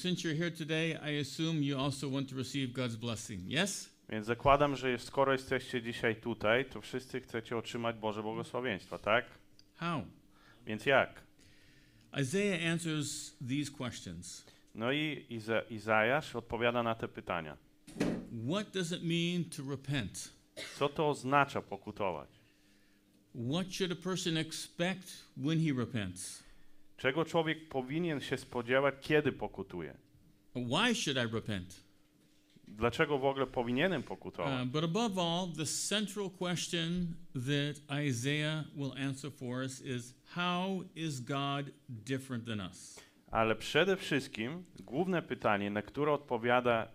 since you're here today, I assume you also want to receive God's blessing. Yes? Więc zakładam, że skoro jesteście dzisiaj tutaj, to wszyscy chcecie otrzymać Boże błogosławieństwa, tak? How? Więc jak? Isaiah answers these questions. No i Iza Izajasz odpowiada na te pytania. What does it mean to repent? Co to oznacza pokutować? What should a person expect when he repents? Czego człowiek powinien się spodziewać, kiedy pokutuje? Why should I repent? Dlaczego w ogóle powinienem Uh, pokutować? but above all, the central question that Isaiah will answer for us is how is God different than us? Ale przede wszystkim główne pytanie, na które odpowiada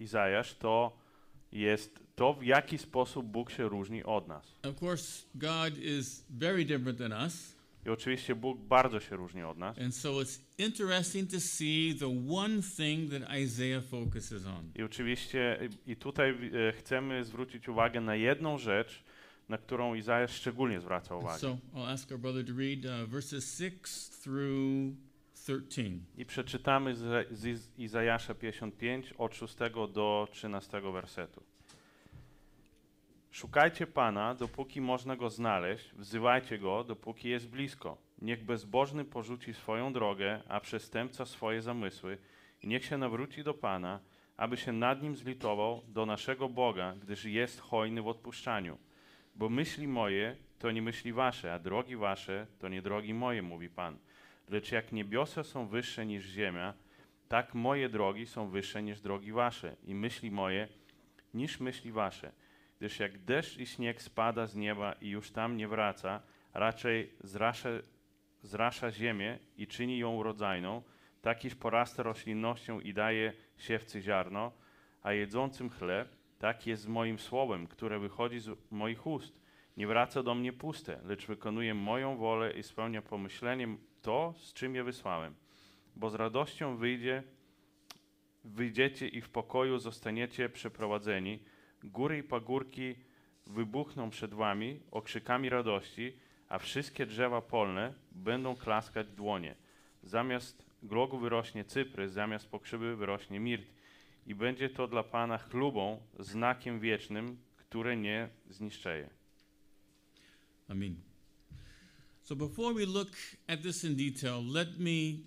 Izajasz, to jest to, w jaki sposób Bóg się różni od nas. Of course, God is very different than us. I oczywiście Bóg bardzo się różni od nas. And so it's interesting to see the one thing that Isaiah focuses on. I oczywiście i tutaj e, chcemy zwrócić uwagę na jedną rzecz, na którą Izajasz szczególnie zwraca uwagę. So I'll ask our brother to read uh, verses 6 through 13. I przeczytamy z, z Iz- Izajasza 55 od 6 do 13 wersetu. Szukajcie Pana, dopóki można Go znaleźć, wzywajcie Go, dopóki jest blisko. Niech bezbożny porzuci swoją drogę, a przestępca swoje zamysły i niech się nawróci do Pana, aby się nad nim zlitował do naszego Boga, gdyż jest hojny w odpuszczaniu. Bo myśli moje to nie myśli wasze, a drogi wasze to nie drogi moje, mówi Pan. Lecz jak niebiosa są wyższe niż ziemia, tak moje drogi są wyższe niż drogi wasze i myśli moje niż myśli wasze. Gdyż jak deszcz i śnieg spada z nieba i już tam nie wraca, raczej zrasza, zrasza ziemię i czyni ją urodzajną, tak iż porasta roślinnością i daje siewcy ziarno, a jedzącym chleb, tak jest z moim słowem, które wychodzi z moich ust. Nie wraca do mnie puste, lecz wykonuje moją wolę i spełnia pomyśleniem to, z czym je wysłałem. Bo z radością wyjdzie, wyjdziecie i w pokoju zostaniecie przeprowadzeni. Góry i pagórki wybuchną przed wami okrzykami radości, a wszystkie drzewa polne będą klaskać w dłonie. Zamiast glogu wyrośnie cyprys, zamiast pokrzywy wyrośnie mirt. I będzie to dla Pana chlubą, znakiem wiecznym, które nie zniszczeje. Amen. So before we look at this in detail, let me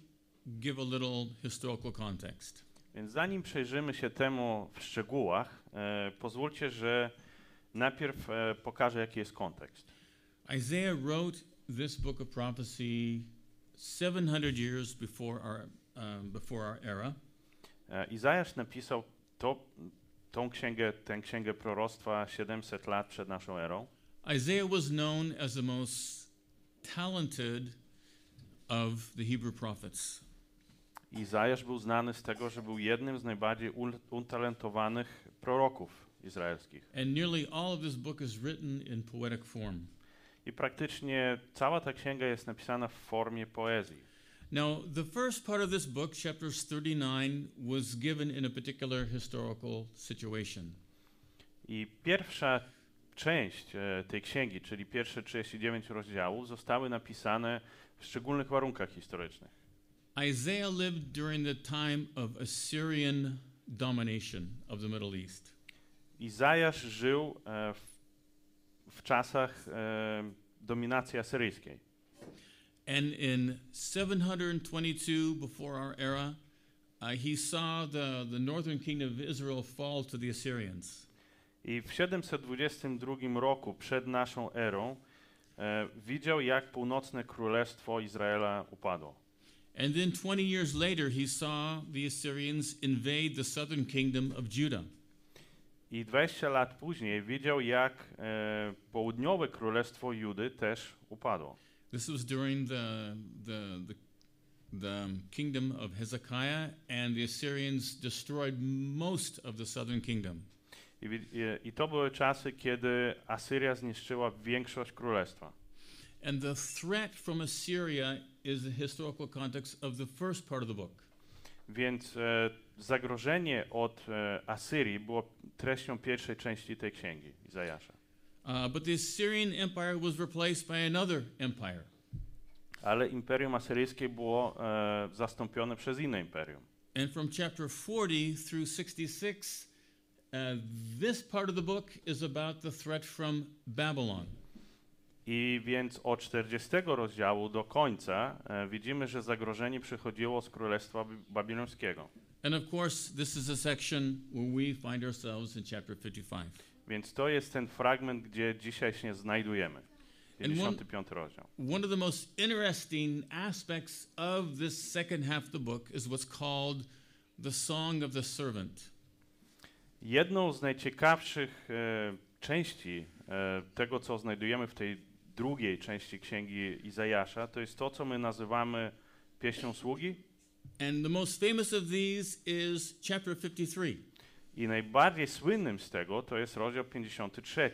give a little historical context. Więc zanim przejrzymy się temu w szczegółach, pozwólcie, że najpierw e, pokażę, jaki jest kontekst. Isaiah wrote this book of prophecy 700 years before our, um, before our era. E, Izajasz napisał to, tą księgę, tę księgę proroctwa 700 lat przed naszą erą. Isaiah was known as the most talented of the Hebrew prophets. Izajasz był znany z tego, że był jednym z najbardziej utalentowanych proroków izraelskich. And nearly all of this book is written in poetic form. I praktycznie cała ta księga jest napisana w formie poezji. Now, the first part of this book, chapters 39, was given in a particular historical situation. I pierwsza część e, tej księgi, czyli pierwsze 39 rozdziałów, zostały napisane w szczególnych warunkach historycznych. Isaiah lived during the time of Assyrian domination of the Middle East. Izajasz żył e, w, w czasach e, dominacji asyryjskiej. And in 722 before our era, uh, he saw the, the northern kingdom of Israel fall to the Assyrians. I w 722 roku przed naszą erą e, widział, jak północne królestwo Izraela upadło. And then 20 years later, he saw the Assyrians invade the southern kingdom of Judah. I 20 lat później widział, jak e, południowe królestwo Judy też upadło. This was during the, the, the, the kingdom of Hezekiah, and the Assyrians destroyed most of the southern kingdom. I, i, I to były czasy, kiedy Asyria zniszczyła większość królestwa. And the threat from Assyria is the historical context of the first part of the book. Więc e, zagrożenie od e, Asyrii było treścią pierwszej części tej księgi, Izajasza. Uh, but the Assyrian Empire was replaced by another empire. Ale imperium asyryjskie było e, zastąpione przez inne imperium. And from chapter 40 through 66, uh, this part of the book is about the threat from Babylon. I więc od 40 rozdziału do końca e, widzimy, że zagrożenie przychodziło z Królestwa Bi- Babilońskiego. And of course, this is a section where we find ourselves in chapter 55. Więc to jest ten fragment, gdzie dzisiaj się znajdujemy. And one- 55 rozdział. One of the most interesting aspects of this second half of the book is what's called the Song of the Servant. Jedną z najciekawszych e, części e, tego, co znajdujemy w tej drugiej części księgi Izajasza, to jest to, co my nazywamy pieśnią sługi. And the most famous of these is chapter 53, I najbardziej słynnym z tego to jest rozdział 53.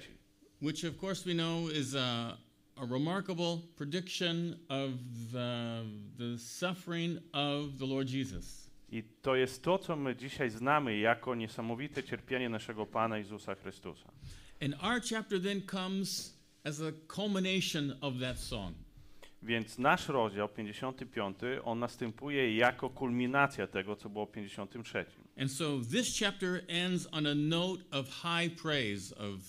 which of course we know is a, a remarkable prediction of the, the suffering of the Lord Jesus. I to jest to, co my dzisiaj znamy jako niesamowite cierpienie naszego Pana Jezusa Chrystusa. And our chapter then comes as a culmination of that song. Więc nasz rozdział 55, on następuje jako kulminacja tego, co było w 53. And so this chapter ends on a note of high praise, of,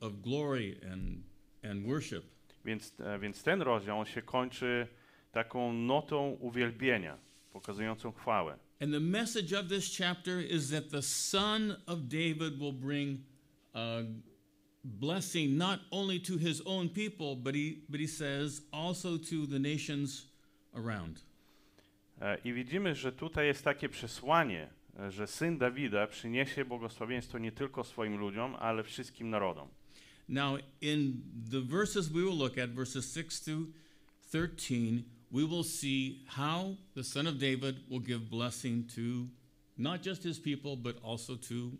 of glory and, and worship. Więc, e, więc ten rozdział on się kończy taką notą uwielbienia, pokazującą chwałę. And the message of this chapter is that the Son of David will bring a blessing not only to his own people, but he, but he says also to the nations around. I widzimy, że tutaj jest takie przesłanie, że syn Dawida przyniesie błogosławieństwo nie tylko swoim ludziom, ale wszystkim narodom. Now, in the verses we will look at, verses 6 to 13, we will see how the Son of David will give blessing to not just his people, but also to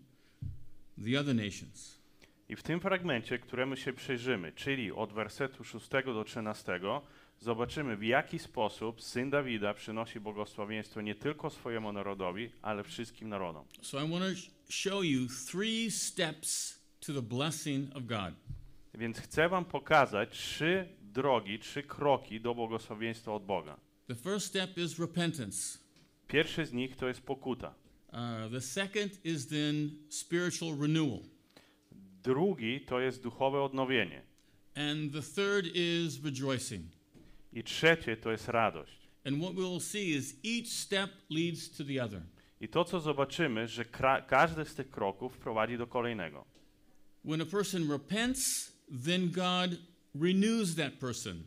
the other nations. I w tym fragmencie, któremu się przyjrzymy, czyli od wersetu 6 do 13, zobaczymy w jaki sposób syn Dawida przynosi błogosławieństwo nie tylko swojemu narodowi, ale wszystkim narodom. So I want to sh- show you three steps to the blessing of God. Więc chcę wam pokazać trzy drogi, trzy kroki do błogosławieństwa od Boga. The first step is repentance. Pierwszy z nich to jest pokuta. Uh, the second is then spiritual renewal. Drugi to jest duchowe odnowienie. And the third is rejoicing. I trzecie to jest radość. And what we will see is each step leads to the other. I to, co zobaczymy, że każdy z tych kroków prowadzi do kolejnego. When a person repents, then God renews that person.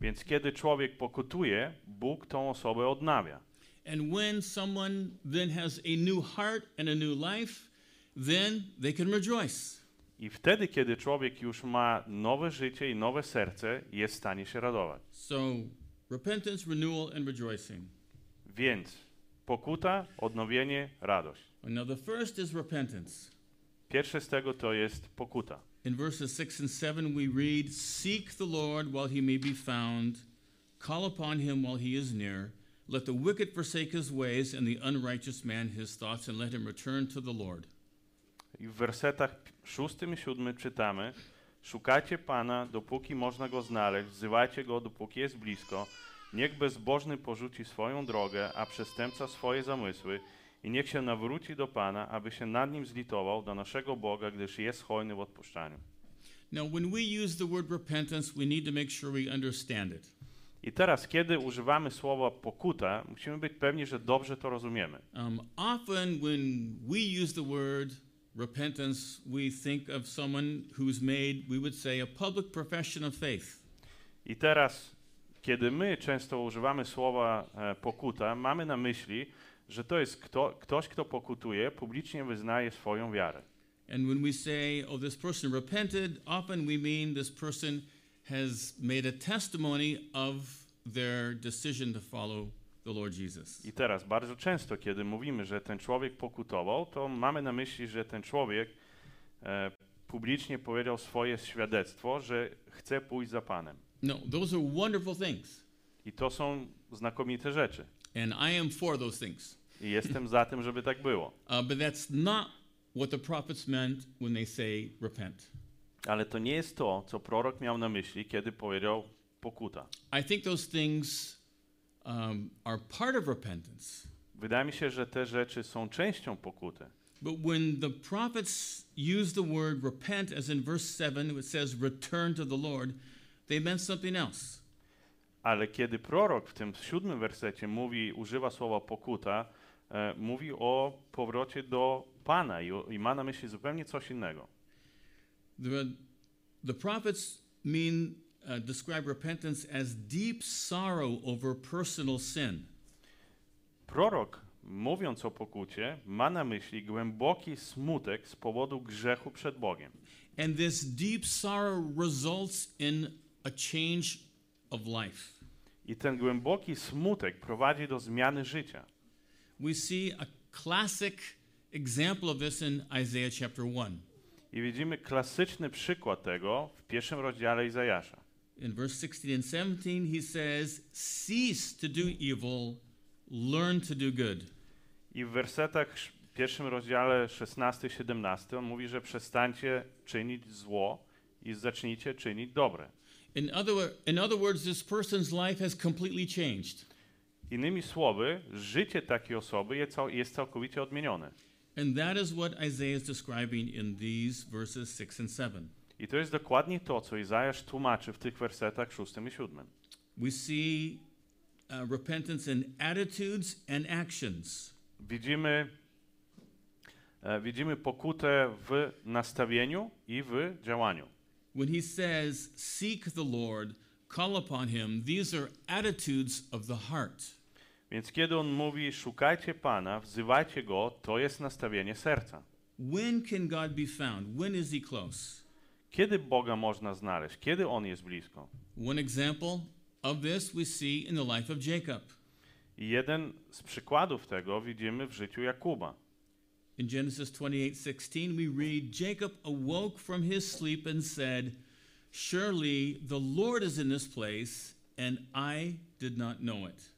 Więc kiedy człowiek pokutuje, Bóg tą osobę odnawia. And when someone then has a new heart and a new life, then they can rejoice. I wtedy, kiedy człowiek już ma nowe życie i nowe serce, jest w stanie się radować. So, repentance, renewal, and rejoicing. Więc pokuta, odnowienie, radość. Now, the first is repentance. Pierwsze z tego to jest pokuta. In verses 6 and 7, we read, Seek the Lord while he may be found, call upon him while he is near. Let the wicked forsake his ways, and the unrighteous man his thoughts, and let him return to the Lord. I w wersetach szóstym i siódmym czytamy Szukajcie Pana, dopóki można Go znaleźć, wzywajcie Go, dopóki jest blisko. Niech bezbożny porzuci swoją drogę, a przestępca swoje zamysły i niech się nawróci do Pana, aby się nad nim zlitował, do naszego Boga, gdyż jest hojny w odpuszczaniu. Now, when we use the word repentance, we need to make sure we understand it. I teraz, kiedy używamy słowa pokuta, musimy być pewni, że dobrze to rozumiemy. Um, often, when we use the word repentance, we think of someone who's made, we would say, a public profession of faith. I teraz, kiedy my często używamy słowa e, pokuta, mamy na myśli, że to jest kto, ktoś, kto pokutuje, publicznie wyznaje swoją wiarę. And when we say, oh, this person repented, often we mean this person has made a testimony of their decision to follow the Lord Jesus. I teraz, bardzo często, kiedy mówimy, że ten człowiek pokutował, to mamy na myśli, że ten człowiek e, publicznie powiedział swoje świadectwo, że chce pójść za Panem. No, those are wonderful things. I to są znakomite rzeczy. And I am for those things. I jestem za tym, żeby tak było. Uh, but that's not what the prophets meant when they say repent. Ale to nie jest to, co prorok miał na myśli, kiedy powiedział pokuta. I think those things um, are part of repentance, Wydaje mi się, że te rzeczy są częścią pokuty. But when the prophets use the word repent, as in verse 7, it says return to the Lord, they meant something else. Ale kiedy prorok w tym siódmym wersecie mówi, używa słowa pokuta, e, mówi o powrocie do Pana i, i ma na myśli zupełnie coś innego. The, the prophets mean, uh, describe repentance as deep sorrow over personal sin. Prorok, mówiąc o pokucie, ma na myśli głęboki smutek z powodu grzechu przed Bogiem. And this deep sorrow results in a change of life. I ten głęboki smutek prowadzi do zmiany życia. We see a classic example of this in Isaiah chapter 1. I widzimy klasyczny przykład tego w pierwszym rozdziale Izajasza. In verse 16 and 17, he says, Cease to do evil, learn to do good. I w wersetach sz- pierwszym rozdziale 16-17 on mówi, że przestańcie czynić zło i zacznijcie czynić dobre. In other, in other words, this person's life has completely changed. Innymi słowy, życie takiej osoby jest, cał- jest całkowicie odmienione. And that is what Isaiah is describing in these verses 6 and 7. I to jest dokładnie to, co Izajasz tłumaczy w tych wersetach 6 i 7. We see uh, repentance in attitudes and actions. Widzimy, e, widzimy pokutę w nastawieniu i w działaniu. When he says, Seek the Lord, call upon him, these are attitudes of the heart. Więc kiedy on mówi, szukajcie Pana, wzywajcie Go, to jest nastawienie serca. When can God be found? When is he close? Kiedy Boga można znaleźć? Kiedy On jest blisko? One example of this we see in the life of Jacob. I jeden z przykładów tego widzimy w życiu Jakuba. In Genesis 28:16 we read Jacob awoke from his sleep and said, "Surely the Lord is in this place, and I did not know it."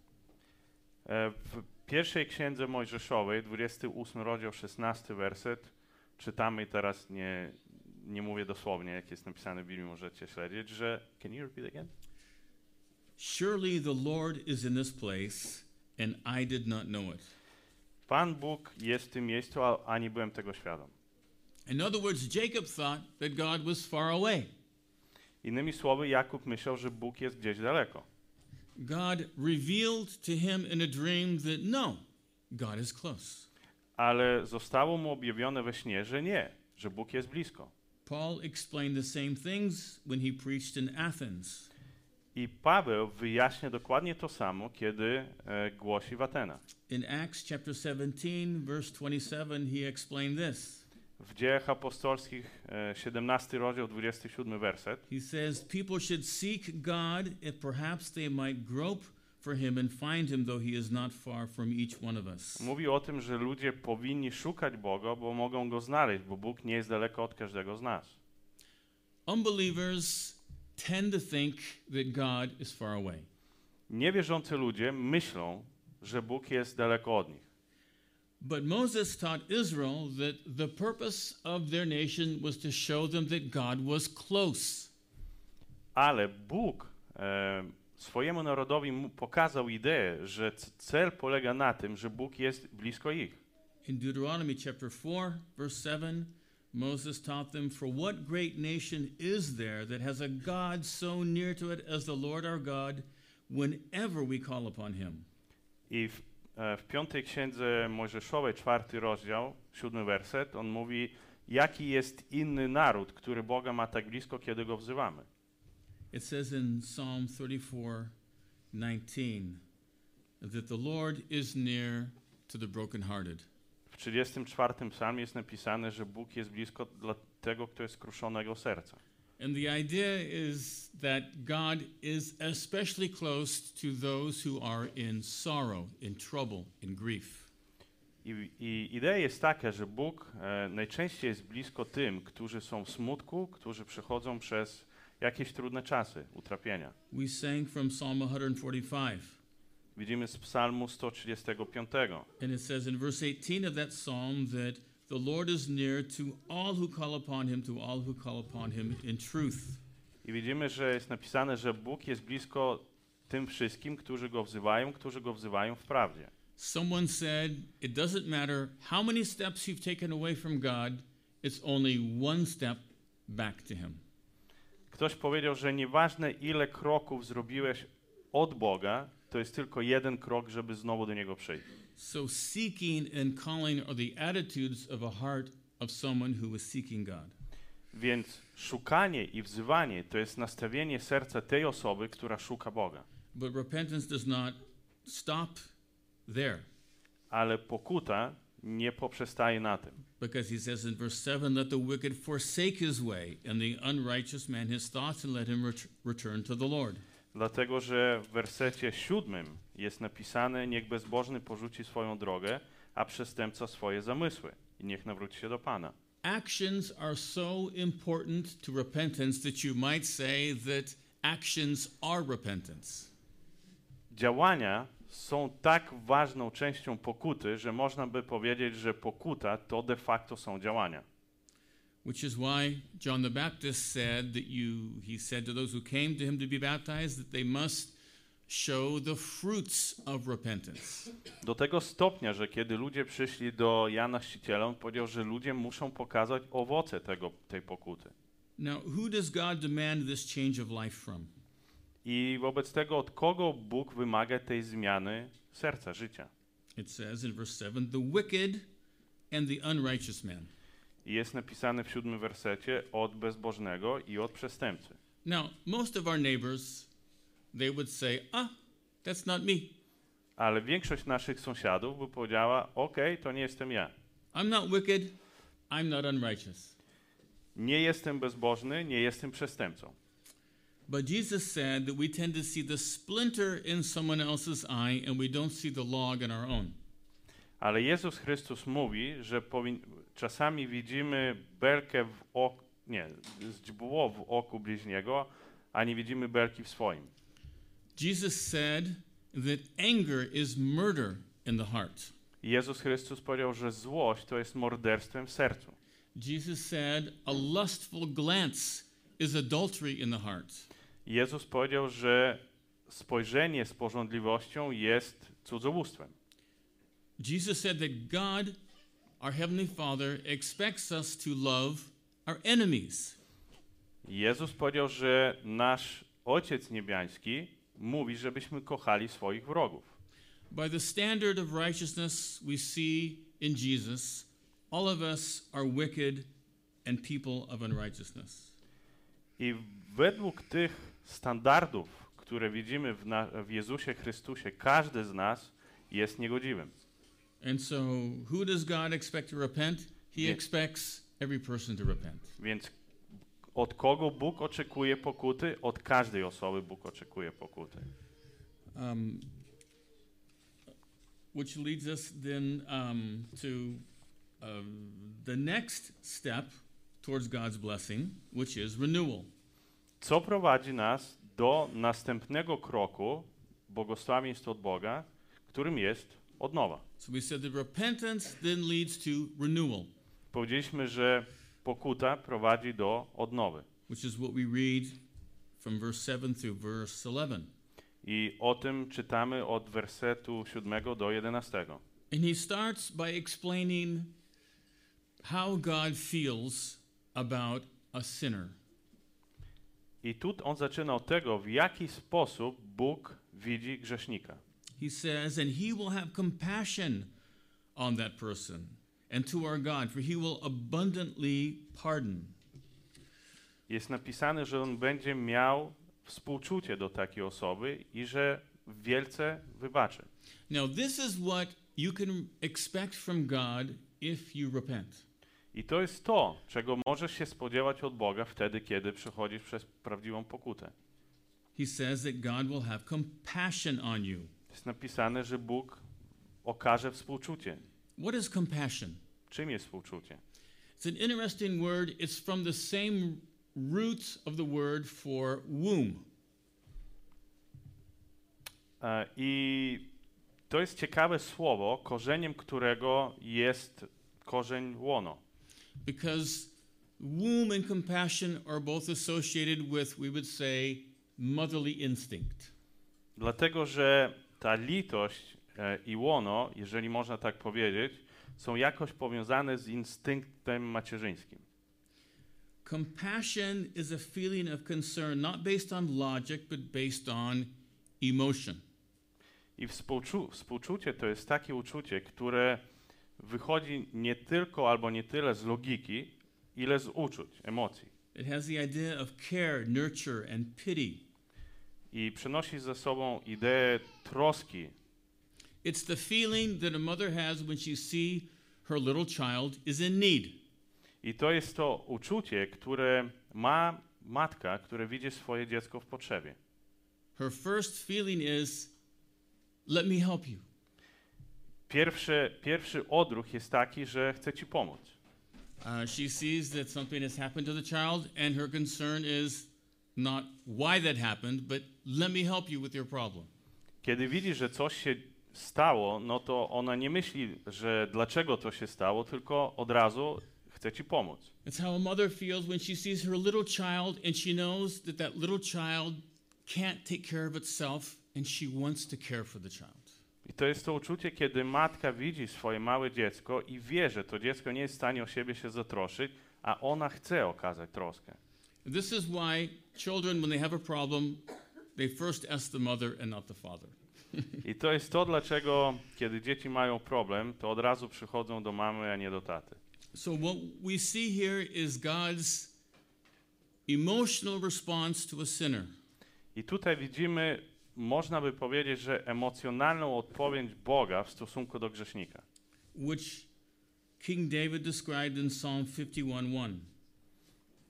E, W pierwszej księdze Mojżeszowej, 28 rozdział, 16 werset, czytamy teraz nie, nie mówię dosłownie, jak jest napisane w Biblii, możecie śledzić, że... Can you repeat again? Surely the Lord is in this place, and I did not know it. Pan Bóg jest w tym miejscu, a ani byłem tego świadom. In other words, Jacob thought that God was far away. Innymi słowy, Jakub myślał, że Bóg jest gdzieś daleko. God revealed to him in a dream that no, God is close. Ale zostało mu objawione we śnie, że nie, że Bóg jest blisko. Paul explained the same things when he preached in Athens. I Paweł wyjaśnia dokładnie to samo, kiedy e, głosi w Atenach. In Acts chapter 17, verse 27, he explained this. W Dziejach Apostolskich, e, 17 rozdział, 27 werset. He says, People should seek God if perhaps they might grope for him and find him, though he is not far from each one of us. Mówi o tym, że ludzie powinni szukać Boga, bo mogą Go znaleźć, bo Bóg nie jest daleko od każdego z nas. Unbelievers tend to think that God is far away. Niewierzący ludzie myślą, że Bóg jest daleko od nich. But Moses taught Israel that the purpose of their nation was to show them that God was close. Ale Bóg e, swojemu narodowi pokazał ideę, że cel polega na tym, że Bóg jest blisko ich. In Deuteronomy chapter 4, verse 7, Moses taught them, For what great nation is there that has a God so near to it as the Lord our God whenever we call upon him? I w, e, w piątej księdze Mojżeszowej, czwarty rozdział, siódmy werset, on mówi, jaki jest inny naród, który Boga ma tak blisko, kiedy go wzywamy. It says in Psalm 34, 19, that the Lord is near to the brokenhearted. W 34 psalmie jest napisane, że Bóg jest blisko dla tego, kto jest skruszonego serca. And the idea is that God is especially close to those who are in sorrow, in trouble, in grief. I, I idea jest taka, że Bóg e, najczęściej jest blisko tym, którzy są w smutku, którzy przechodzą przez jakieś trudne czasy, utrapienia. We sang from Psalm 145, Widzimy z psalmu 135. and it says in verse 18 of that psalm that the Lord is near to all who call upon him, to all who call upon him in truth. I widzimy, że jest napisane, że Bóg jest blisko tym wszystkim, którzy Go wzywają, którzy Go wzywają w prawdzie. Someone said, It doesn't matter how many steps you've taken away from God, it's only one step back to Him. Ktoś powiedział, że nieważne ile kroków zrobiłeś od Boga, to jest tylko jeden krok, żeby znowu do Niego przyjść. So, seeking and calling are the attitudes of a heart of someone who is seeking God. Więc szukanie i wzywanie to jest nastawienie serca tej osoby, która szuka Boga. But repentance does not stop there. Ale pokuta nie poprzestaje na tym. Because he says in verse 7 let the wicked forsake his way, and the unrighteous man his thoughts, and let him ret- return to the Lord. Dlatego, że w wersecie siódmym jest napisane: Niech bezbożny porzuci swoją drogę, a przestępca swoje zamysły, i niech nawróci się do Pana. Actions are so important to repentance that you might say that actions are repentance. Działania są tak ważną częścią pokuty, że można by powiedzieć, że pokuta to de facto są działania. Which is why John the Baptist said that you, he said to those who came to him to be baptized, that they must show the fruits of repentance. Do tego stopnia, że kiedy ludzie przyszli do Jana Chrzciciela, on powiedział, że ludzie muszą pokazać owoce tego, tej pokuty. Now, who does God demand this change of life from? I wobec tego, od kogo Bóg wymaga tej zmiany serca, życia? It says in verse 7 the wicked and the unrighteous man. I jest napisane w siódmym wersecie od bezbożnego i od przestępcy. Now, most of our neighbors, they would say, ah, that's not me. Ale większość naszych sąsiadów by powiedziała: OK, to nie jestem ja. I'm not wicked, I'm not unrighteous. Nie jestem bezbożny, nie jestem przestępcą. But Jesus said that we tend to see the splinter in someone else's eye and we don't see the log in our own. Ale Jezus Chrystus mówi, że czasami widzimy belkę w oku, nie, źdźbło w oku bliźniego, a nie widzimy belki w swoim. Jesus said that anger is murder in the heart. Jezus Chrystus powiedział, że złość to jest morderstwem w sercu. Jesus said a lustful glance is adultery in the heart. Jezus powiedział, że spojrzenie z pożądliwością jest cudzołóstwem. Jesus said that God, our Heavenly Father, expects us to love our enemies. Jezus powiedział, że nasz Ojciec Niebiański mówi, żebyśmy kochali swoich wrogów. By the standard of righteousness we see in Jesus, all of us are wicked and people of unrighteousness. I według tych standardów, które widzimy w, na, w Jezusie Chrystusie, każdy z nas jest niegodziwym. And so, who does God expect to repent? He Yeah. expects every person to repent. Więc od kogo Bóg oczekuje pokuty? Od każdej osoby Bóg oczekuje pokuty. Um, which leads us then um, to um, the next step towards God's blessing, which is renewal. Co prowadzi nas do następnego kroku błogosławieństw od Boga, którym jest odnowa. So we said that repentance then leads to renewal, Powiedzieliśmy, że pokuta prowadzi do odnowy. which is what we read from verse 7 through verse 11. I o tym czytamy od wersetu 7 do 11. And he starts by explaining how God feels about a sinner. I tu on zaczyna od tego, w jaki sposób Bóg widzi grzesznika. He says, and he will have compassion on that person and to our God, for he will abundantly pardon. Jest napisane, że on będzie miał współczucie do takiej osoby i że wielce wybaczy. Now, this is what you can expect from God if you repent. I to jest to, czego możesz się spodziewać od Boga wtedy, kiedy przechodzisz przez prawdziwą pokutę. He says that God will have compassion on you. Jest napisane, że Bóg okaże współczucie. What is compassion? Czym jest współczucie? It's an interesting word. It's from the same root of the word for womb. E, I to jest ciekawe słowo, korzeniem którego jest korzeń łono. Because womb and compassion are both associated with, we would say, motherly instinct. Dlatego, że ta litość e, i łono, jeżeli można tak powiedzieć, są jakoś powiązane z instynktem macierzyńskim. Compassion is a feeling of concern not based on logic, but based on emotion. I współczu- współczucie to jest takie uczucie, które wychodzi nie tylko albo nie tyle z logiki, ile z uczuć, emocji. It has the idea of care, nurture, and pity. I przynosi ze sobą ideę troski. It's the feeling that a mother has when she see her little child is in need. I to jest to uczucie, które ma matka, które widzi swoje dziecko w potrzebie. Her first feeling is, let me help you. Pierwszy, pierwszy odruch jest taki, że chce ci pomóc. Uh, she sees that something has happened to the child, and her concern is not why that happened, but let me help you with your problem. Kiedy widzi, że coś się stało, no to ona nie myśli, że dlaczego to się stało, tylko od razu chce ci pomóc. It's how a mother feels when she sees her little child and she knows that that little child can't take care of itself and she wants to care for the child. To jest to uczucie, kiedy matka widzi swoje małe dziecko i wie, że to dziecko nie jest w stanie o siebie się zatroszczyć, a ona chce okazać troskę. This is why children, when they have a problem, they first ask the mother and not the father. I to jest to, dlaczego kiedy dzieci mają problem, to od razu przychodzą do mamy, a nie do taty. So, what we see here is God's emotional response to a sinner. I tutaj widzimy, można by powiedzieć, że emocjonalną odpowiedź Boga w stosunku do grzesznika. which King David described in Psalm 51:1.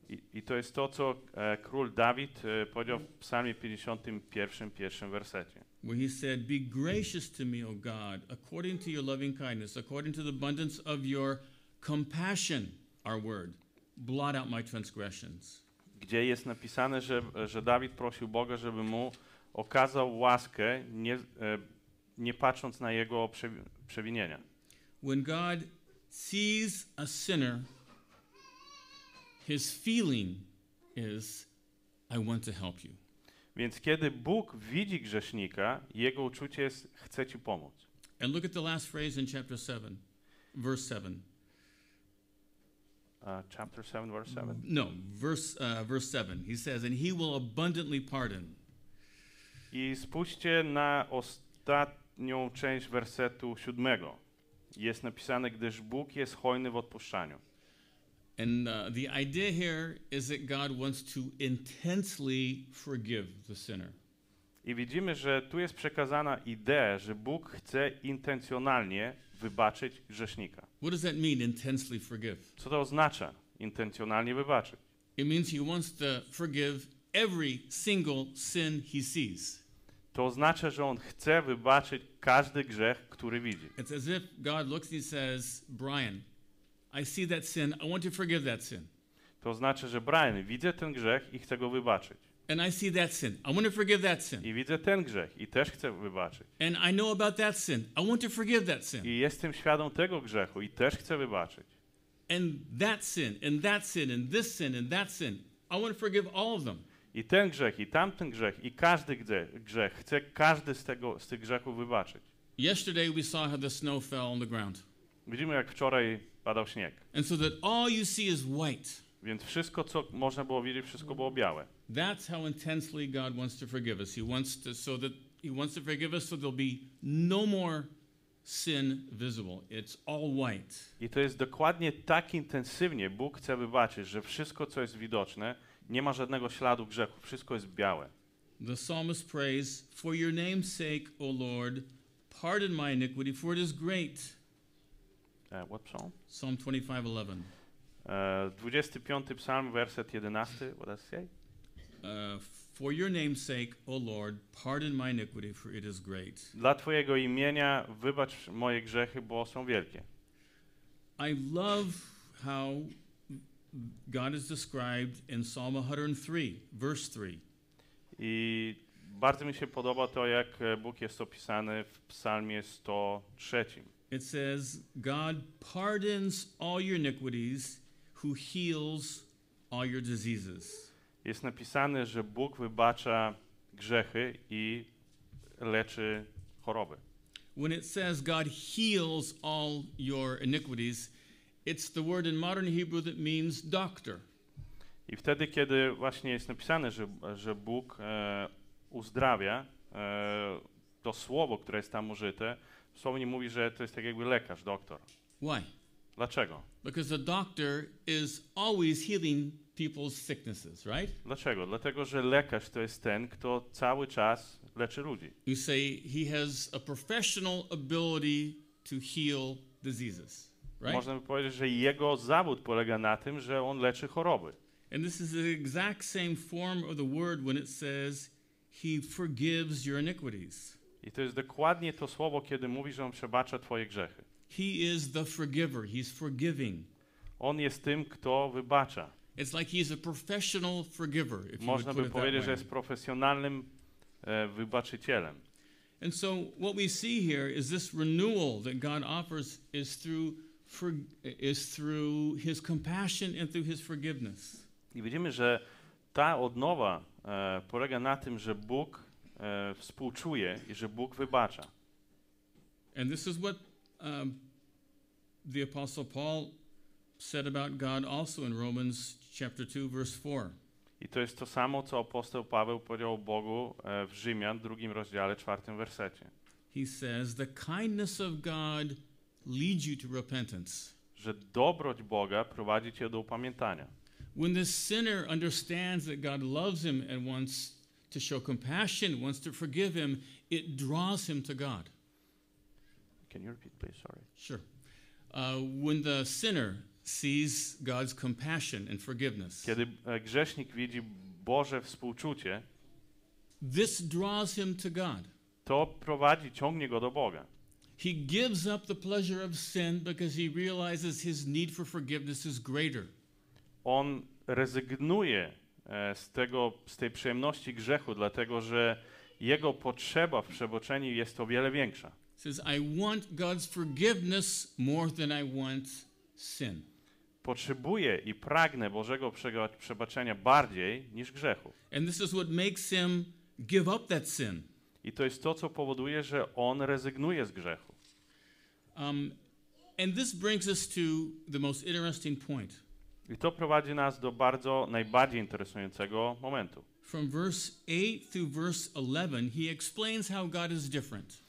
I, I to jest to, co e, król Dawid e, powiedział w psalmie 51, pierwszym wersecie. Where he said, Be gracious to me, O God, according to your loving kindness, according to the abundance of your compassion, our word. Blot out my transgressions. Gdzie jest napisane, że, że Dawid prosił Boga, żeby mu okazał łaskę, nie, e, nie patrząc na jego przewi- przewinienia. When God sees a sinner, his feeling is, I want to help you. Więc kiedy Bóg widzi grzesznika, jego uczucie jest, chce ci pomóc. And look at the last phrase in chapter 7, verse 7. Uh, chapter 7, verse 7. No, verse, uh, verse 7. He says, And he will abundantly pardon. I spójrzcie na ostatnią część wersetu siódmego. Jest napisane, gdyż Bóg jest hojny w odpuszczaniu. And uh, the idea here is that God wants to intensely forgive the sinner. I widzimy, że tu jest przekazana idea, że Bóg chce intencjonalnie wybaczyć grzesznika. What does that mean, intensely forgive? Co to oznacza intencjonalnie wybaczyć? It means he wants to forgive every single sin he sees. To oznacza, że on chce wybaczyć każdy grzech, który widzi. It's as if God looks and says, Brian, I see that sin. I want to forgive that sin. To oznacza, że Brian, widzę ten grzech i chcę go wybaczyć. And I see that sin. I want to forgive that sin. I widzę ten grzech i też chcę wybaczyć. And I know about that sin. I want to forgive that sin. I jestem świadom tego grzechu i też chcę wybaczyć. And that sin, and that sin, and this sin, and that sin. I want to forgive all of them. I ten grzech, i tamten grzech, i każdy grzech, chcę każdy z, tego, z tych grzechów wybaczyć. Yesterday we saw how the snow fell on the ground. Widzimy, jak wczoraj padał śnieg. And so that all you see is white. Więc wszystko, co można było widzieć, wszystko było białe. That's how intensely God wants to forgive us. He wants to so that he wants to forgive us so there'll be no more sin visible. It's all white. I to jest dokładnie tak intensywnie Bóg chce wybaczyć, że wszystko, co jest widoczne, nie ma żadnego śladu grzechu, wszystko jest białe. The psalmist prays, "For your name's sake, O Lord, pardon my iniquity, for it is great." E, what psalm? Psalm 25:11. E, 25 psalm, werset 11. What does it say? Uh, for your name's sake, O Lord, pardon my iniquity, for it is great. Dla Twojego imienia wybacz moje grzechy, bo są wielkie. I love how God is described in Psalm 103, verse 3. I bardzo mi się podoba to, jak e, Bóg jest opisany w psalmie 103. It says, God pardons all your iniquities, who heals all your diseases. Jest napisane, że Bóg wybacza grzechy i leczy choroby. when it says God heals all your iniquities, it's the word in modern Hebrew that means doctor. I wtedy, kiedy właśnie jest napisane, że, że Bóg e, uzdrawia, e, to słowo, które jest tam użyte, słownie mówi, że to jest tak jakby lekarz, doktor. Why? Dlaczego? Because the doctor is always healing people's sicknesses, right? Dlaczego? Dlatego, że lekarz to jest ten, kto cały czas leczy ludzi. You say he has a professional ability to heal diseases, right? Można by powiedzieć, że jego zawód polega na tym, że on leczy choroby. And this is the exact same form of the word when it says he forgives your iniquities. I to jest dokładnie to słowo, kiedy mówi, że on przebacza twoje grzechy. He is the forgiver. He's forgiving. On jest tym, kto wybacza. It's like he's a professional forgiver, if Można by powiedzieć, że jest profesjonalnym e, wybaczycielem. And so what we see here is this renewal that God offers is through for, is through his compassion and through his forgiveness. I widzimy, że ta odnowa e, polega na tym, że Bóg e, współczuje i że Bóg wybacza. And this is what um, the apostle Paul said about God also in Romans chapter 2 verse 4. I to jest to samo, co apostoł Paweł powiedział o Bogu e, w Rzymian, drugim rozdziale, czwartym wersecie. He says, "The kindness of God leads you to repentance." Że dobroć Boga prowadzi cię do upamiętania. When the sinner understands that God loves him and wants to show compassion, wants to forgive him, it draws him to God. Can you repeat, please? Sorry. Sure. Uh, when the sinner sees God's compassion and forgiveness, Kiedy e, grzesznik widzi Boże współczucie, this draws him to God. to prowadzi, ciągnie go do Boga. He gives up the pleasure of sin because he realizes his need for forgiveness is greater. On rezygnuje e, z, tego, z tej przyjemności grzechu, dlatego że jego potrzeba w przebaczeniu jest o wiele większa. says, I want God's forgiveness more than I want sin. Potrzebuję i pragnę Bożego przebaczenia bardziej niż grzechu. And this is what makes him give up that sin. I to jest to, co powoduje, że on rezygnuje z grzechu. Um, and this brings us to the most interesting point. I to prowadzi nas do bardzo najbardziej interesującego momentu. From verse 8 through verse 11, he explains how God is different.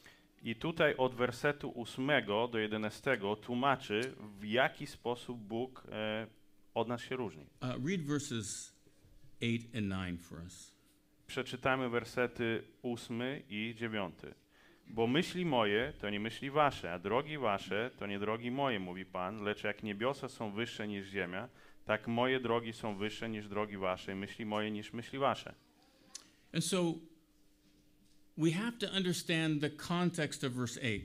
I tutaj od wersetu 8 do 11 tłumaczy, w jaki sposób Bóg e, od nas się różni. Uh, read verses 8 and 9 for us. Przeczytamy wersety 8 i 9. Bo myśli moje to nie myśli wasze, a drogi wasze to nie drogi moje, mówi Pan, lecz jak niebiosa są wyższe niż ziemia, tak moje drogi są wyższe niż drogi wasze, i myśli moje niż myśli wasze. And so we have to understand the context of verse 8.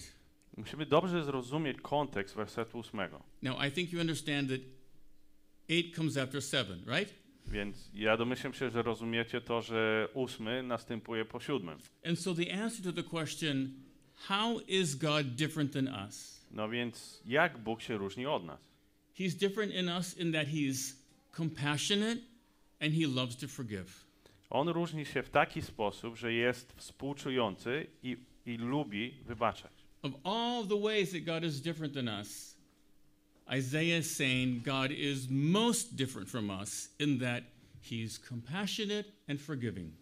Musimy dobrze zrozumieć kontekst wersetu 8. Now, I think you understand that 8 comes after 7, right? Więc ja domyślam się, że rozumiecie to, że 8 następuje po siódmym. And so the answer to the question, how is God different than us? No więc jak Bóg się różni od nas? He's different in us in that he's compassionate and he loves to forgive. On różni się w taki sposób, że jest współczujący i, i lubi wybaczać. Of all the ways that God is different than us, Isaiah is saying God is most different from us in that he's compassionate and forgiving.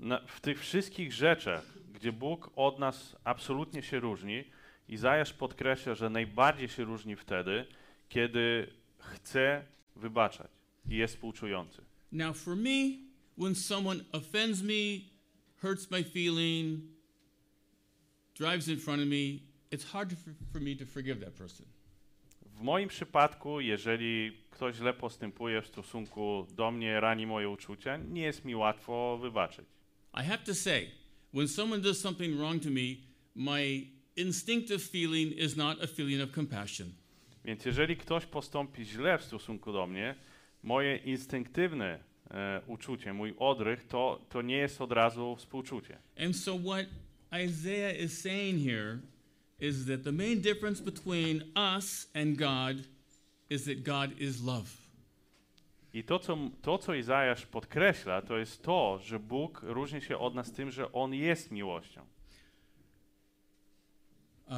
Na, w tych wszystkich rzeczach, gdzie Bóg od nas absolutnie się różni, Izajasz podkreśla, że najbardziej się różni wtedy, kiedy chce wybaczać i jest współczujący. Now, for me, when someone offends me, hurts my feeling, drives in front of me, it's hard for me to forgive that person. W moim przypadku, jeżeli ktoś źle postępuje w stosunku do mnie, rani moje uczucia, nie jest mi łatwo wybaczyć. I have to say, when someone does something wrong to me, my instinctive feeling is not a feeling of compassion. Więc jeżeli ktoś postąpi źle w stosunku do mnie, moje instynktywne e, uczucie, mój odrych, to, to nie jest od razu współczucie. And so, what Isaiah is saying here is that the main difference between us and God is that God is love. I to co, to, co Izajasz podkreśla, to jest to, że Bóg różni się od nas tym, że On jest miłością. Uh,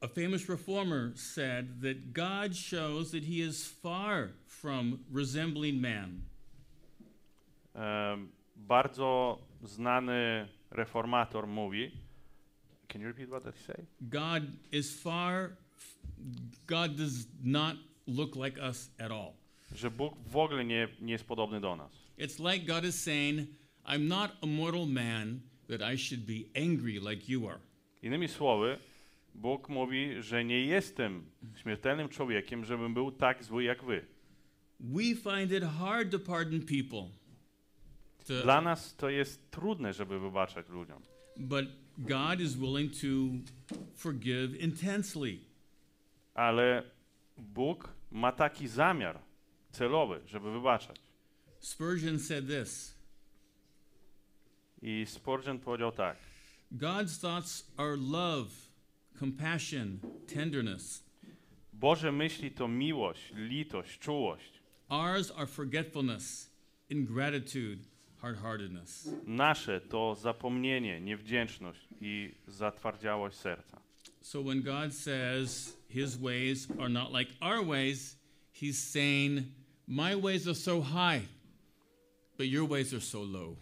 a famous reformer said that God shows that he is far from resembling man. Em, bardzo znany reformator mówi. Can you repeat what did he say? God is far, God does not look like us at all. Że Bóg w ogóle nie, nie jest podobny do nas. It's like God is saying, I'm not a mortal man that I should be angry like you are. Innymi słowy, Bóg mówi, że nie jestem śmiertelnym człowiekiem, żebym był tak zły jak wy. We find it hard to pardon people. To- Dla nas to jest trudne, żeby wybaczać ludziom. but God is willing to forgive intensely. Ale Bóg ma taki zamiar celowy, żeby wybaczać. Spurgeon said this I Spurgeon powiedział tak. God's thoughts are love, compassion, tenderness. Boże myśli to miłość, litość, czułość. Ours are forgetfulness, ingratitude, Nasze to zapomnienie, niewdzięczność i zatwardziałość serca. So when God says his ways are not like our ways, he's saying, My ways are so high, but your ways are so low.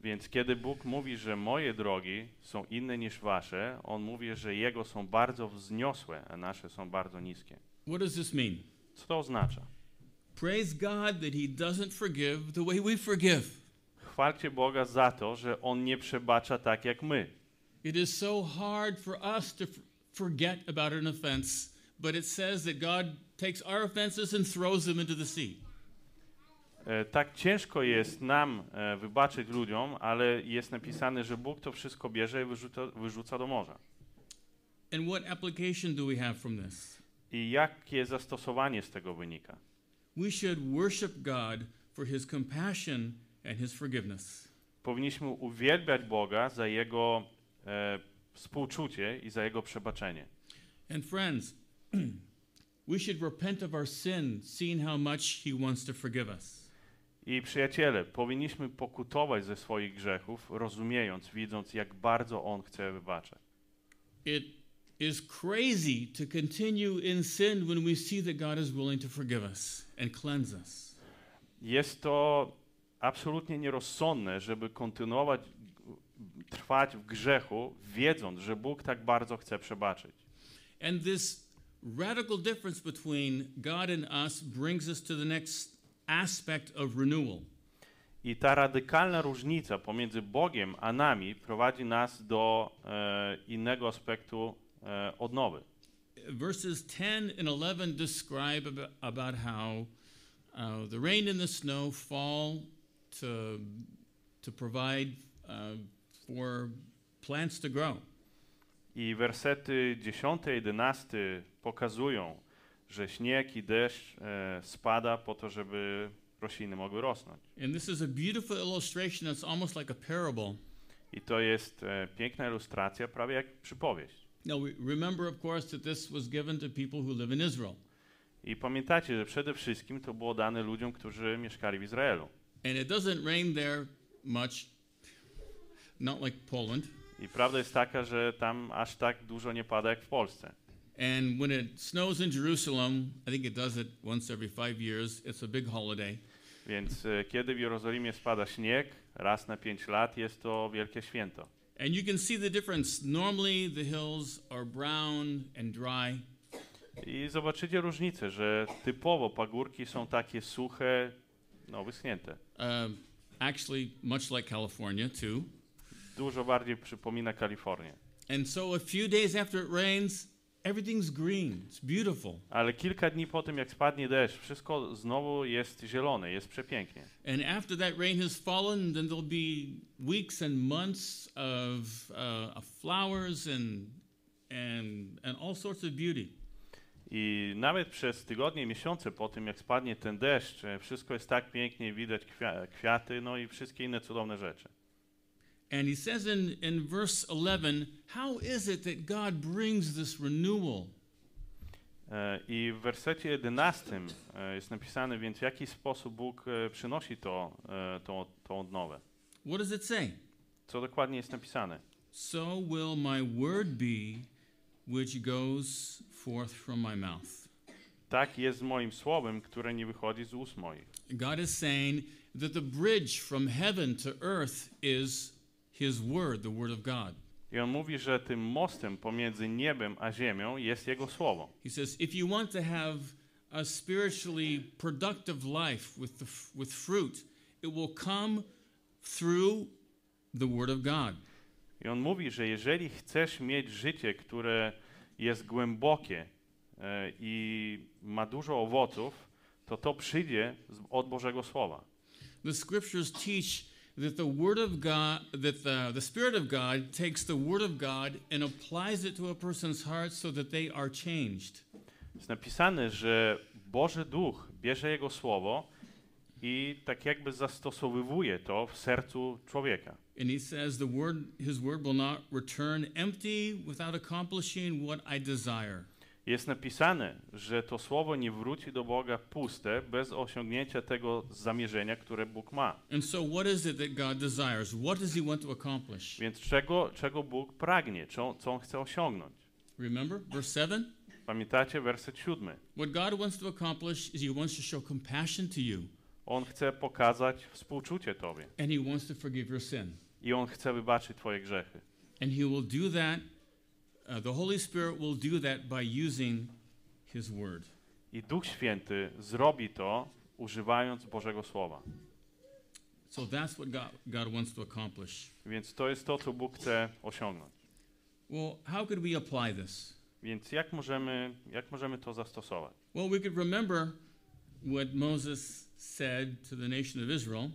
Więc kiedy Bóg mówi, że moje drogi są inne niż wasze, On mówi, że Jego są bardzo wzniosłe, a nasze są bardzo niskie. What does this mean? Co to oznacza? Praise God that he doesn't forgive the way we forgive. Chwalcie Boga za to, że On nie przebacza tak jak my. It is so hard for us to forget about an offense, but it says that God takes our offenses and throws them into the sea. E, tak ciężko jest nam e, wybaczyć ludziom, ale jest napisane, że Bóg to wszystko bierze i wyrzuca, wyrzuca do morza. And what application do we have from this? I jakie zastosowanie z tego wynika? We should worship God for his compassion and his forgiveness. Powinniśmy uwielbiać Boga za Jego e, współczucie i za Jego przebaczenie. And friends, we should repent of our sin, seeing how much he wants to forgive us. I przyjaciele, powinniśmy pokutować ze swoich grzechów, rozumiejąc, widząc, jak bardzo On chce wybaczać. It is crazy to continue in sin when we see that God is willing to forgive us and cleanse us. Jest to absolutnie nierozsądne, żeby kontynuować, trwać w grzechu, wiedząc, że Bóg tak bardzo chce przebaczyć. And this radical difference between God and us brings us to the next aspect of renewal. I ta radykalna różnica pomiędzy Bogiem a nami prowadzi nas do e, innego aspektu e, odnowy. Verses 10 and 11 describe about, how uh, the rain and the snow fall to, to provide uh, for plants to grow. I wersety 10 i 11 pokazują, że śnieg i deszcz e, spada po to, żeby rośliny mogły rosnąć. And this is a beautiful illustration that's almost like a parable. I to jest e, piękna ilustracja, prawie jak przypowieść. Now, remember, of course, that this was given to people who live in Israel. I pamiętajcie, że przede wszystkim to było dane ludziom, którzy mieszkali w Izraelu. And it doesn't rain there much, not like Poland. I prawda jest taka, że tam aż tak dużo nie pada jak w Polsce. And when it snows in Jerusalem, I think it does it once every five years, it's a big holiday. Więc e, kiedy w Jerozolimie spada śnieg, raz na pięć lat, jest to wielkie święto. And you can see the difference. Normally, the hills are brown and dry, I zobaczycie różnicę, że typowo pagórki są takie suche, no wyschnięte. um, actually, much like California, too. Dużo bardziej przypomina Kalifornię. And so, a few days after it rains, everything's green. It's beautiful. Ale kilka dni po tym, jak spadnie deszcz, wszystko znowu jest zielone, jest przepięknie. And after that rain has fallen, then there'll be weeks and months of, uh, of flowers and, and, and all sorts of beauty. I nawet przez tygodnie, miesiące po tym, jak spadnie ten deszcz, e, wszystko jest tak pięknie, widać kwia- kwiaty, no i wszystkie inne cudowne rzeczy. And he says in, in verse 11, How is it that God brings this renewal? E, I w wersecie 11 e, jest napisane, więc w jaki sposób Bóg przynosi to, tą, tą odnowę. What does it say? Co dokładnie jest napisane? So will my word be which goes forth from my mouth. Tak jest z moim słowem, które nie wychodzi z ust moich. God is saying that the bridge from heaven to earth is His Word, the Word of God. I on mówi, że tym mostem pomiędzy niebem a ziemią jest Jego słowo. He says, if you want to have a spiritually productive life with, the, with fruit, it will come through the Word of God. I on mówi, że jeżeli chcesz mieć życie, które jest głębokie e, i ma dużo owoców, to to przyjdzie od Bożego Słowa. The scriptures teach that the Word of God, that the, the Spirit of God takes the Word of God and applies it to a person's heart so that they are changed. Jest napisane, że Boży Duch bierze Jego Słowo i tak jakby zastosowywuje to w sercu człowieka. And he says the word his word will not return empty without accomplishing what I desire. Jest napisane, że to Słowo nie wróci do Boga puste, bez osiągnięcia tego zamierzenia, które Bóg ma. And so what is it that God desires? What does he want to accomplish? Więc czego, czego Bóg pragnie, co, co On chce osiągnąć? Remember verse 7? Pamiętacie werset siódmy? What God wants to accomplish is he wants to show compassion to you On chce pokazać współczucie Tobie and he wants to forgive your sin. i On chce wybaczyć Twoje grzechy. And he will do that uh, the Holy Spirit will do that by using his word. I Duch Święty zrobi to, używając Bożego Słowa. So that's what God, God wants to accomplish. Więc to jest to, co Bóg chce osiągnąć. Well, how could we apply this? Więc jak możemy, jak możemy to zastosować? Well, we could remember what Moses said to the nation of Israel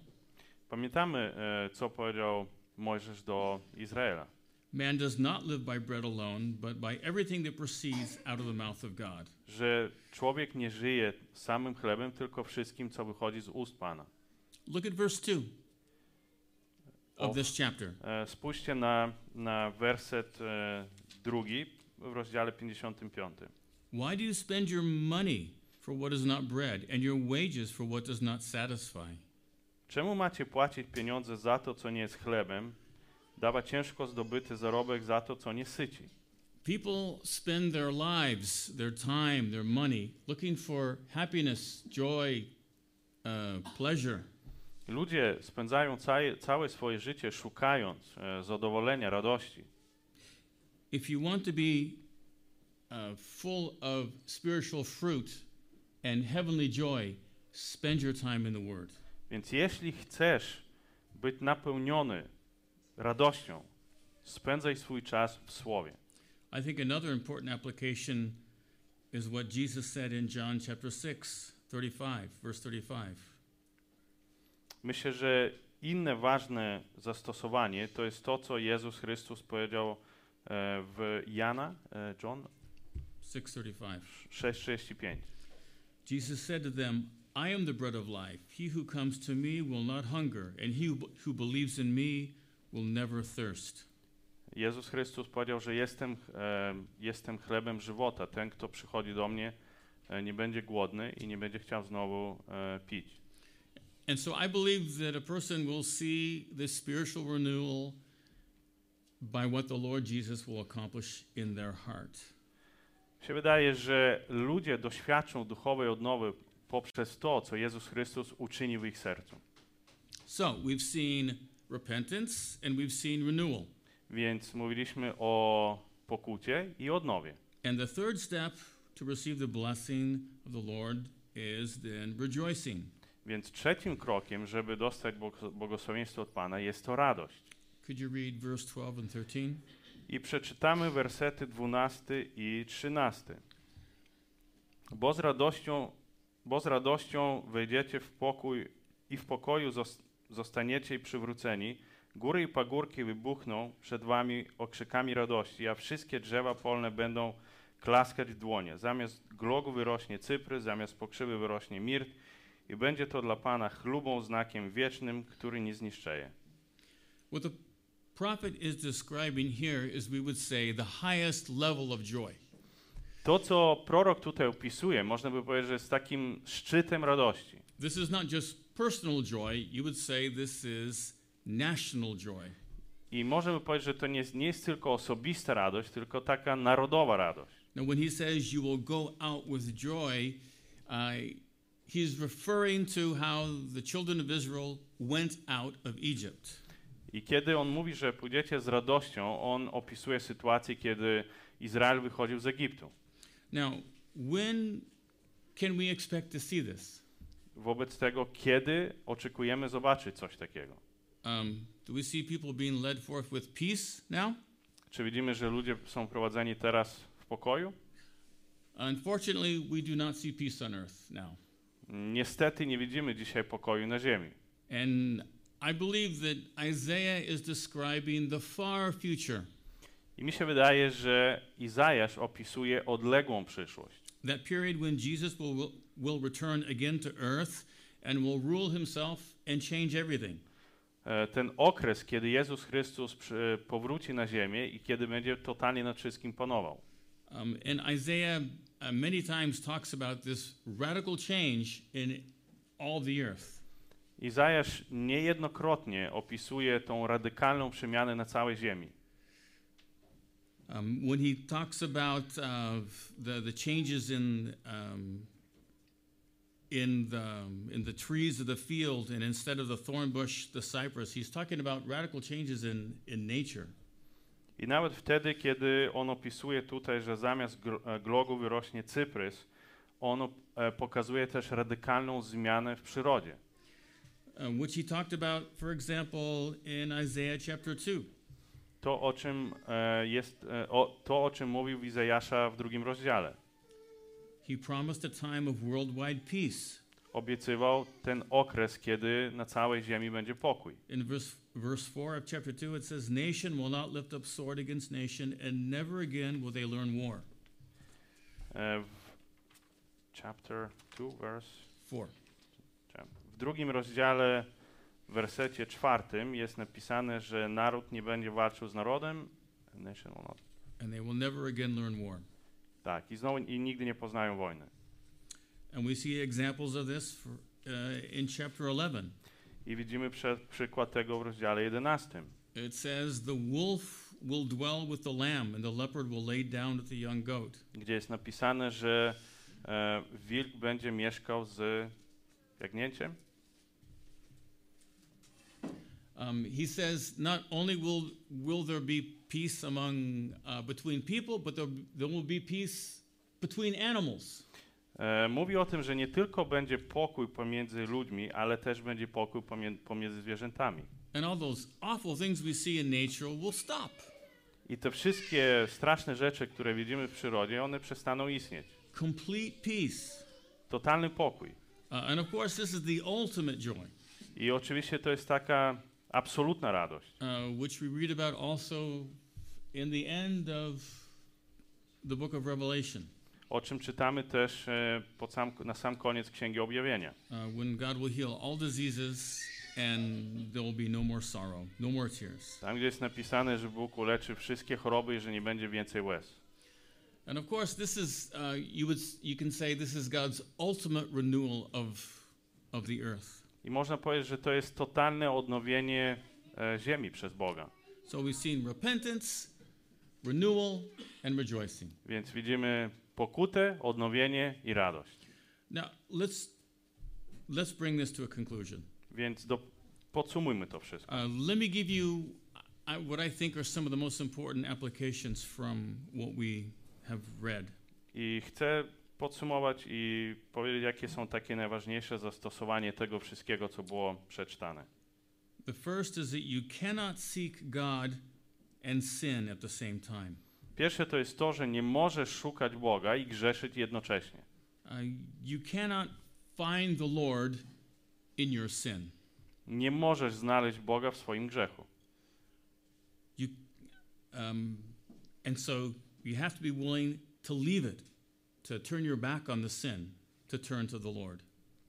Pamiętamy, e, co powiedział Mojżesz do Izraela. Man does not live by bread alone, but by everything that proceeds out of the mouth of God. Że człowiek nie żyje samym chlebem, tylko wszystkim, co wychodzi z ust Pana. Look at verse 2 of this chapter. E, Spójrzcie na, na werset e, drugi w rozdziale 55. Why do you spend your money for what is not bread, and your wages for what does not satisfy? Czemu macie płacić pieniądze za to, co nie jest chlebem, dawać ciężko zdobyty zarobek za to, co nie syci? People spend their lives, their time, their money looking for happiness, joy, uh, pleasure. Ludzie spędzają całe, całe swoje życie szukając e, zadowolenia, radości. If you want to be uh, full of spiritual fruit and heavenly joy, spend your time in the Word. Więc jeśli chcesz być napełniony radością, spędzaj swój czas w Słowie. I think another important application is what Jesus said in John chapter 6, 35, verse 35. Myślę, że inne ważne zastosowanie to jest to, co Jezus Chrystus powiedział e, w Jana, e, John 6:35. 6,35. Jesus said to them, I am the bread of life. He who comes to me will not hunger, and he who, believes in me will never thirst. Jezus Chrystus powiedział, że jestem, e, jestem chlebem żywota. Ten, kto przychodzi do mnie, e, nie będzie głodny i nie będzie chciał znowu e, pić. And so I believe that a person will see this spiritual renewal by what the Lord Jesus will accomplish in their heart. Mi się wydaje, że ludzie doświadczą duchowej odnowy poprzez to, co Jezus Chrystus uczyni w ich sercu. So we've seen repentance and we've seen renewal. Więc mówiliśmy o pokucie i odnowie. And the third step to receive the blessing of the Lord is then rejoicing. Więc trzecim krokiem, żeby dostać błog- błogosławieństwo od Pana, jest to radość. Could you read verse 12 and 13? I przeczytamy wersety 12 i 13. Bo z radością, bo z radością wejdziecie w pokój i w pokoju zos- zostaniecie i przywróceni. Góry i pagórki wybuchną przed wami okrzykami radości, a wszystkie drzewa polne będą klaskać w dłonie. Zamiast glogu wyrośnie cypry, zamiast pokrzywy wyrośnie mirt i będzie to dla Pana chlubą, znakiem wiecznym, który nie zniszczeje. What the prophet is describing here is, we would say, the highest level of joy. To, co prorok tutaj opisuje, można by powiedzieć, że jest takim szczytem radości. This is not just personal joy, you would say this is national joy. I możemy powiedzieć, że to nie jest, nie jest tylko osobista radość, tylko taka narodowa radość. Now, when he says you will go out with joy, uh, he's referring to how the children of Israel went out of Egypt. I kiedy on mówi, że pójdziecie z radością, on opisuje sytuację, kiedy Izrael wychodził z Egiptu. Now, when can we expect to see this? Wobec tego, kiedy oczekujemy zobaczyć coś takiego? Um, do we see people being led forth with peace now? Czy widzimy, że ludzie są prowadzeni teraz w pokoju? Unfortunately, we do not see peace on earth now. Niestety nie widzimy dzisiaj pokoju na ziemi. And I believe that Isaiah is describing the far future, I mi się wydaje, że Izajasz opisuje odległą przyszłość. that period when Jesus will, will, return again to earth and will rule himself and change everything. E, Ten okres, kiedy Jezus Chrystus powróci na ziemię i kiedy będzie totalnie nad wszystkim panował. Um, and Isaiah uh, many times talks about this radical change in all the earth. Izajasz niejednokrotnie opisuje tą radykalną przemianę na całej ziemi. Um, when he talks about uh, the, the changes in, um, in, the, in the trees of the field, and instead of the thorn bush, the cypress, he's talking about radical changes in, in nature. I nawet wtedy, kiedy on opisuje tutaj, że zamiast e, glogu wyrośnie cyprys, on e, pokazuje też radykalną zmianę w przyrodzie. Uh, which he talked about, for example, in Isaiah chapter 2. To, o czym, e, jest, e, o, to, o czym mówił Izajasza w drugim rozdziale. He promised a time of worldwide peace. Obiecywał ten okres, kiedy na całej ziemi będzie pokój. In verse, verse 4 of chapter 2, it says, Nation will not lift up sword against nation, and never again will they learn war. E, chapter 2, verse 4. W drugim rozdziale, w wersecie czwartym jest napisane, że naród nie będzie walczył z narodem. Nation will not. And they will never again learn war. Tak, i znowu i nigdy nie poznają wojny. And we see examples of this for, uh, in chapter 11. I widzimy prze, przykład tego w rozdziale 11. It says, The wolf will dwell with the lamb, and the leopard will lay down with the young goat. gdzie jest napisane, że e, wilk będzie mieszkał z jagnięciem. Um, he says, Not only will, will there be peace among, uh, between people, but there, there will be peace between animals. E, mówi o tym, że nie tylko będzie pokój pomiędzy ludźmi, ale też będzie pokój pomie- pomiędzy zwierzętami. And all those awful things we see in nature will stop. I te wszystkie straszne rzeczy, które widzimy w przyrodzie, one przestaną istnieć. Complete peace. Totalny pokój. Uh, and of course, this is the ultimate joy, I oczywiście to jest taka absolutna radość, uh, which we read about also in the end of the book of Revelation, o czym czytamy też e, sam, na sam koniec Księgi Objawienia. uh, when God will heal all diseases and there will be no more sorrow, no more tears. Tam, gdzie jest napisane, że Bóg uleczy wszystkie choroby i że nie będzie więcej łez. And of course, this is, uh, you, would, you can say this is God's ultimate renewal of, of the earth. I można powiedzieć, że to jest totalne odnowienie e, ziemi przez Boga. So we've seen repentance, renewal, and rejoicing. Więc widzimy pokutę, odnowienie i radość. Now, let's, let's bring this to a conclusion. Więc do, podsumujmy to wszystko. Uh, let me give you what I think are some of the most important applications from what we have read. I chcę podsumować i powiedzieć, jakie są takie najważniejsze zastosowanie tego wszystkiego, co było przeczytane. The first is that you cannot seek God and sin at the same time. Pierwsze to jest to, że nie możesz szukać Boga i grzeszyć jednocześnie. Uh, you cannot find the Lord in your sin. Nie możesz znaleźć Boga w swoim grzechu. Um, and so you have to be willing to leave it, to turn your back on the sin, to turn to the Lord.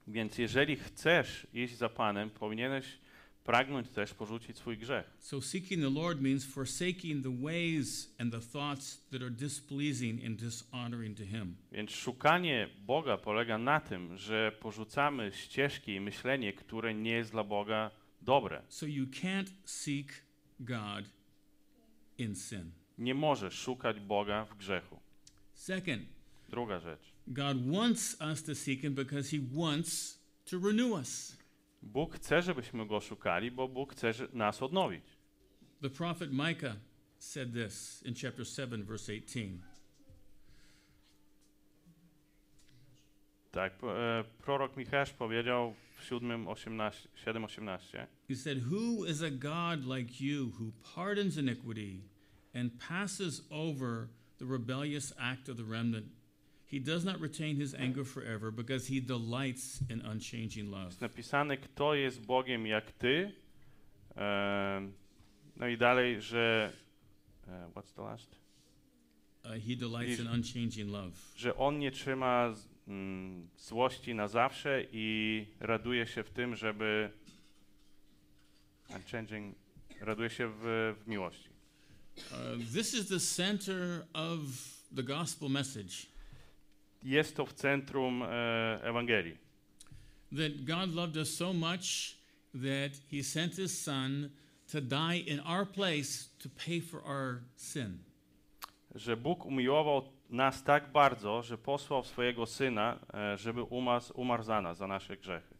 Więc jeżeli chcesz iść za Panem, powinieneś pragnąć też porzucić swój grzech. So seeking the Lord means forsaking the ways and the thoughts that are displeasing and dishonoring to Him. Więc szukanie Boga polega na tym, że porzucamy ścieżki i myślenie, które nie jest dla Boga dobre. So you can't seek God in sin. Nie możesz szukać Boga w grzechu. Second, Druga rzecz. God wants us to seek Him because He wants to renew us. Bóg chce, żebyśmy Go szukali, bo Bóg chce nas odnowić. The prophet Micah said this in chapter 7, verse 18. Tak, e, prorok Michasz powiedział w 7, 18, 7, 18. He said, Who is a God like you who pardons iniquity and passes over the rebellious act of the remnant? He does not retain his anger forever because he delights in unchanging love. Jest napisane, kto jest Bogiem jak Ty. E, no i dalej, że... E, what's the last? Uh, he delights in unchanging love. Że On nie trzyma mm, złości na zawsze i raduje się w tym, żeby... Unchanging, raduje się w, w miłości. Uh, this is the center of the gospel message Jest to w centrum e, Ewangelii. that God loved us so much that he sent his son to die in our place to pay for our sin. że Bóg umiłował nas tak bardzo, że posłał swojego Syna, e, żeby umarł, umarł za nas, za nasze grzechy.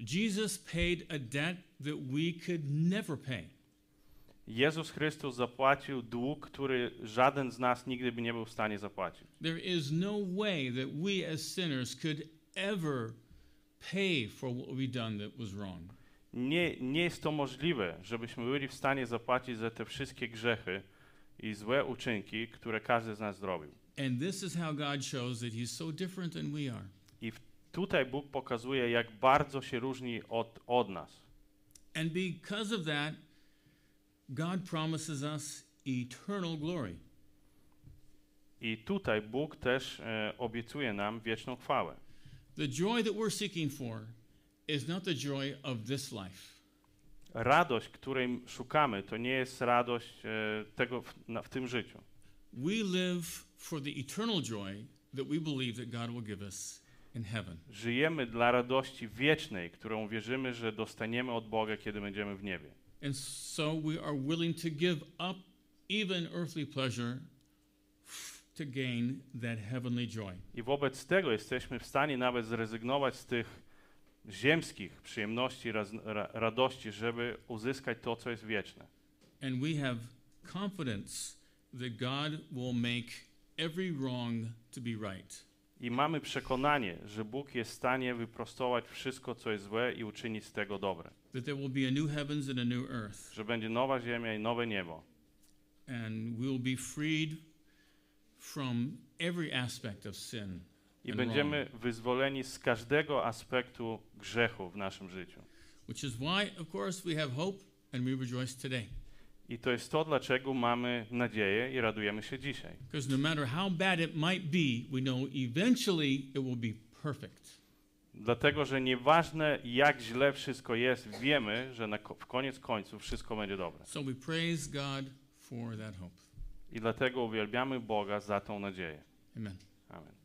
Jesus paid a debt that we could never pay. Jezus Chrystus zapłacił dług, który żaden z nas nigdy by nie był w stanie zapłacić. There is no way that we as sinners could ever pay for what we've done that was wrong. Nie, nie jest to możliwe, żebyśmy byli w stanie zapłacić za te wszystkie grzechy i złe uczynki, które każdy z nas zrobił. And this is how God shows that he's so different than we are. I w, tutaj Bóg pokazuje, jak bardzo się różni od, od nas. And because of that, God promises us eternal glory. I tutaj Bóg też e, obiecuje nam wieczną chwałę. The joy that we're seeking for is not the joy of this life. radość, której szukamy, to nie jest radość e, tego w, na, w tym życiu. We live for the eternal joy that we believe that God will give us in heaven. Żyjemy dla radości wiecznej, którą wierzymy, że dostaniemy od Boga, kiedy będziemy w niebie. And so we are willing to give up even earthly pleasure to gain that heavenly joy. I wobec tego jesteśmy w stanie nawet zrezygnować z tych ziemskich przyjemności, raz, ra, radości, żeby uzyskać to, co jest wieczne. And we have confidence that God will make every wrong to be right. I mamy przekonanie, że Bóg jest w stanie wyprostować wszystko, co jest złe i uczynić z tego dobre. That there will be a new heavens and a new earth. Że będzie nowa ziemia i nowe niebo. And we will be freed from every aspect of sin. I będziemy wyzwoleni z każdego aspektu grzechu w naszym życiu. Which is why, of course, we have hope and we rejoice today. I to jest to, dlaczego mamy nadzieję i radujemy się dzisiaj. Because no matter how bad it might be, we know eventually it will be perfect. Dlatego, że nieważne jak źle wszystko jest, wiemy, że na, w koniec końców wszystko będzie dobre. So we praise God for that hope. I dlatego uwielbiamy Boga za tą nadzieję. Amen. Amen.